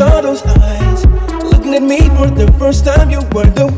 saw those eyes looking at me for the first time. You were the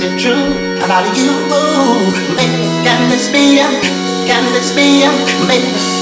is it true about you? Maybe can this be? Can this be? Maybe.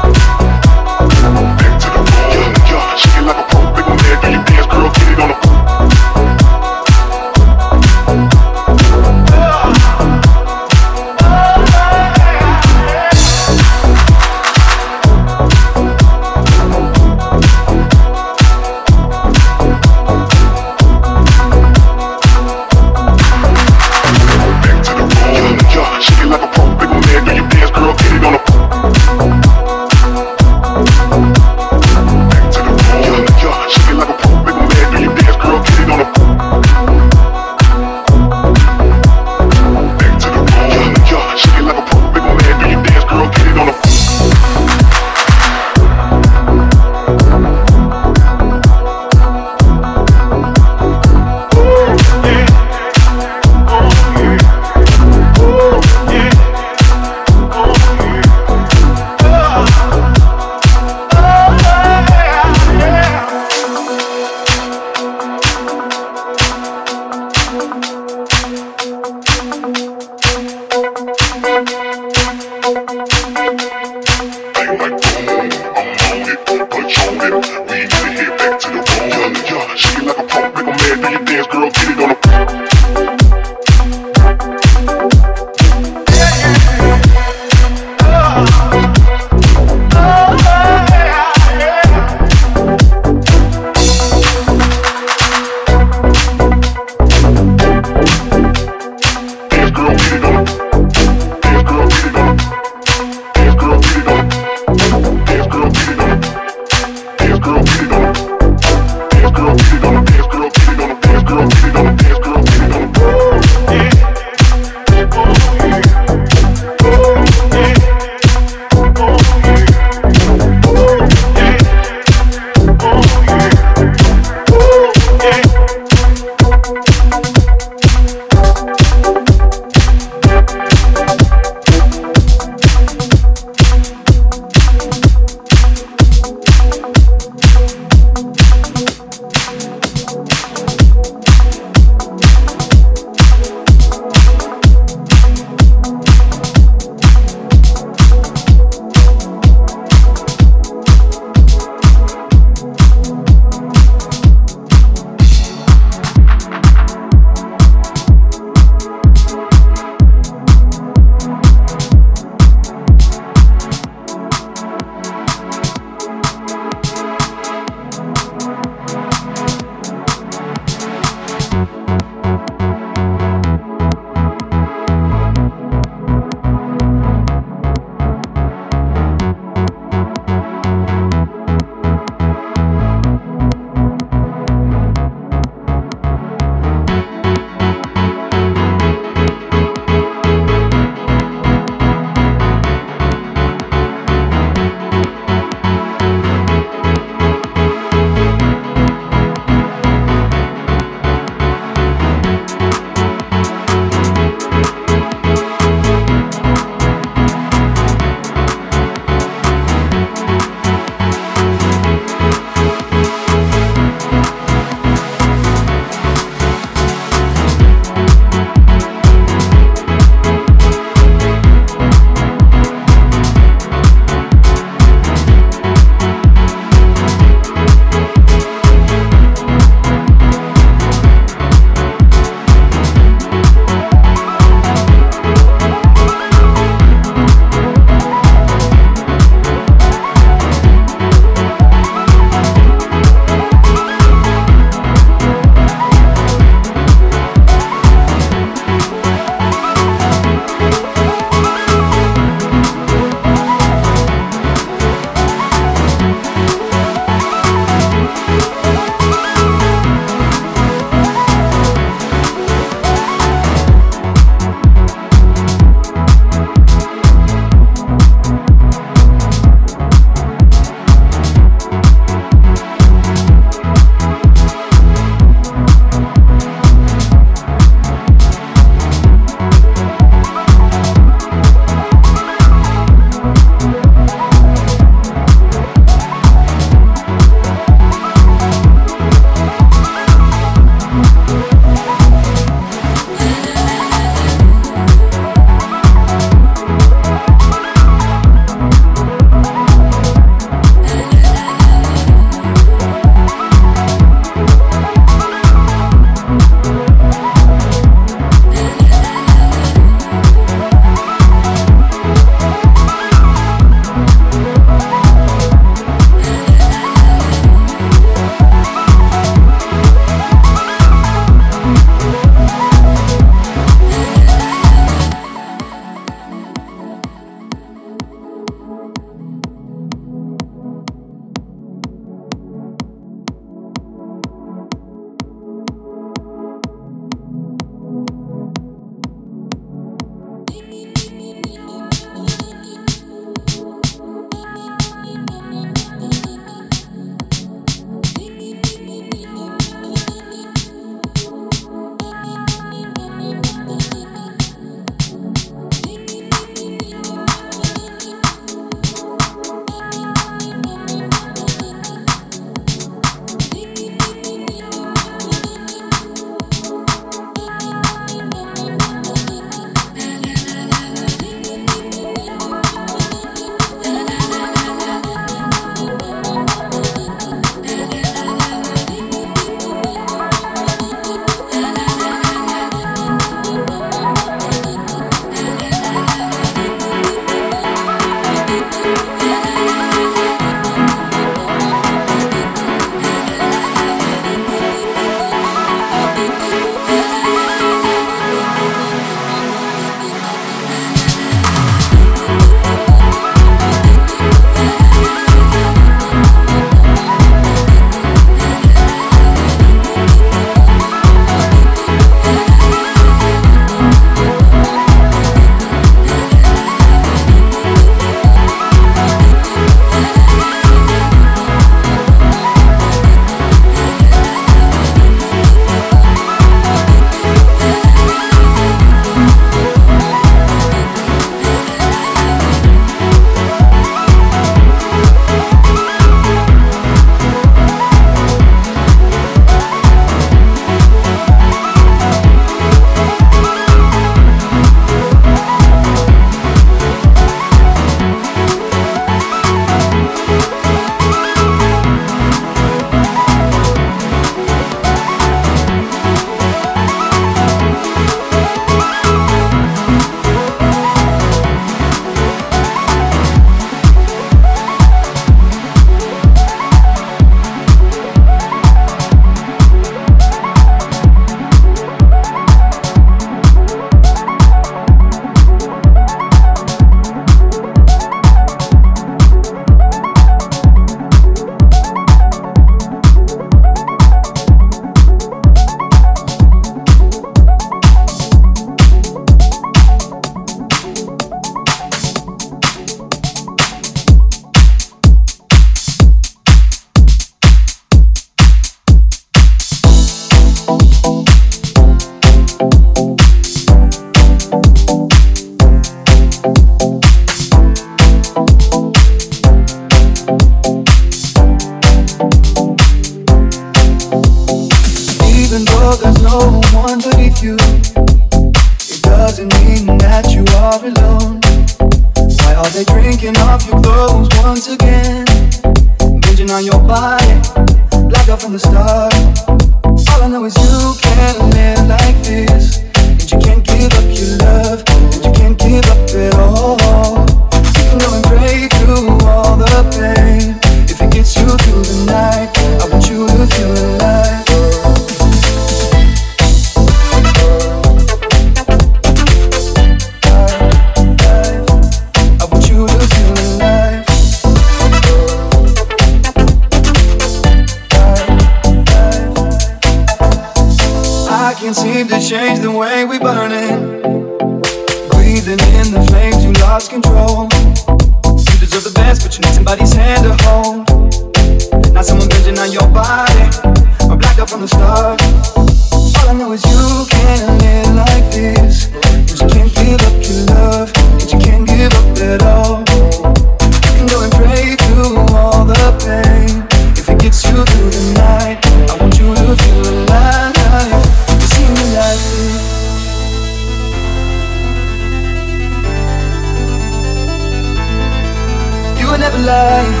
life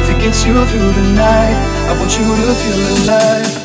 If it gets you through the night, I want you to feel alive.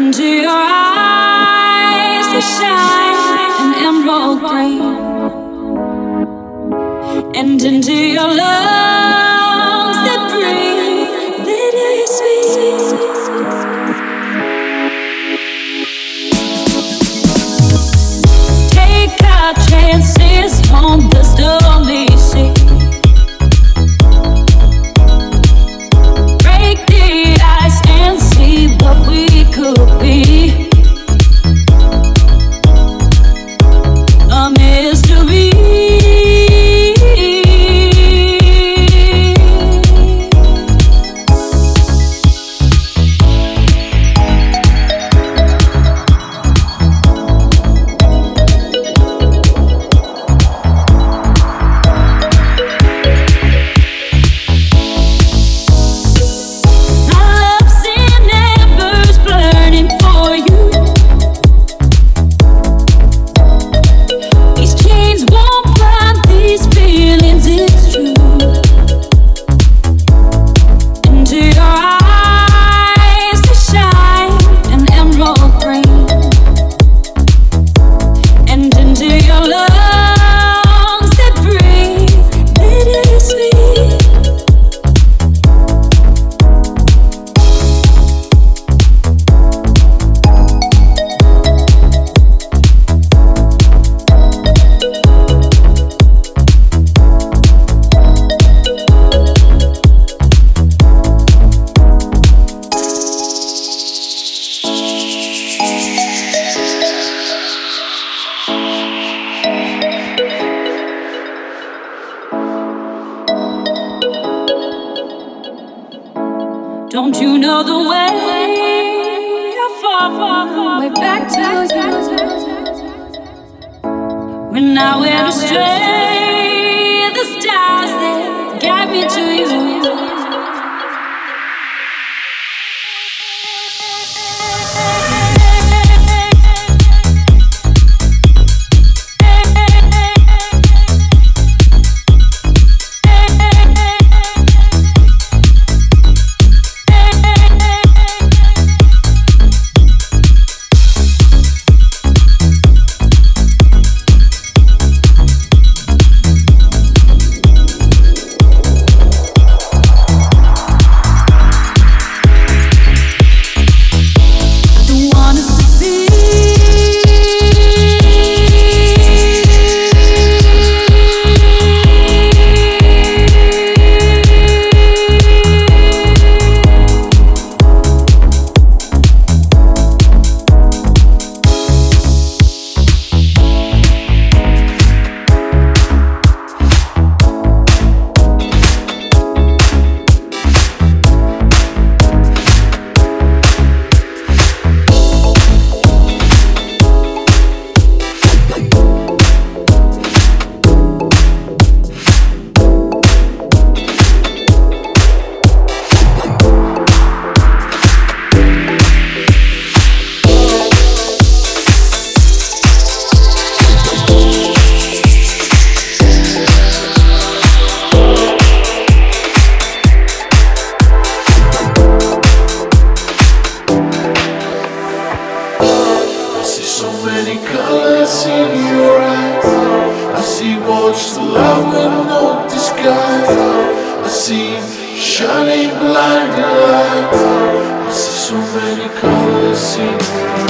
into your eyes that shine an emerald green, and into your love. Don't you know the way? Far, far, far, way back to you. When I went astray, the stars that guide me to you. See shining blind lights. I see so many colors in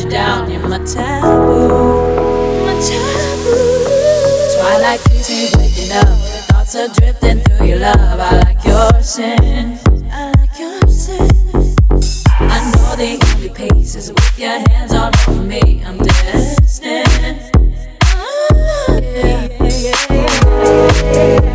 you down. You're my taboo. My taboo. Twilight keeps me waking up. Thoughts are drifting through your love. I like your sins. I like your sins. I know the only be is with your hands all over me. I'm destined. Oh, yeah, yeah, yeah.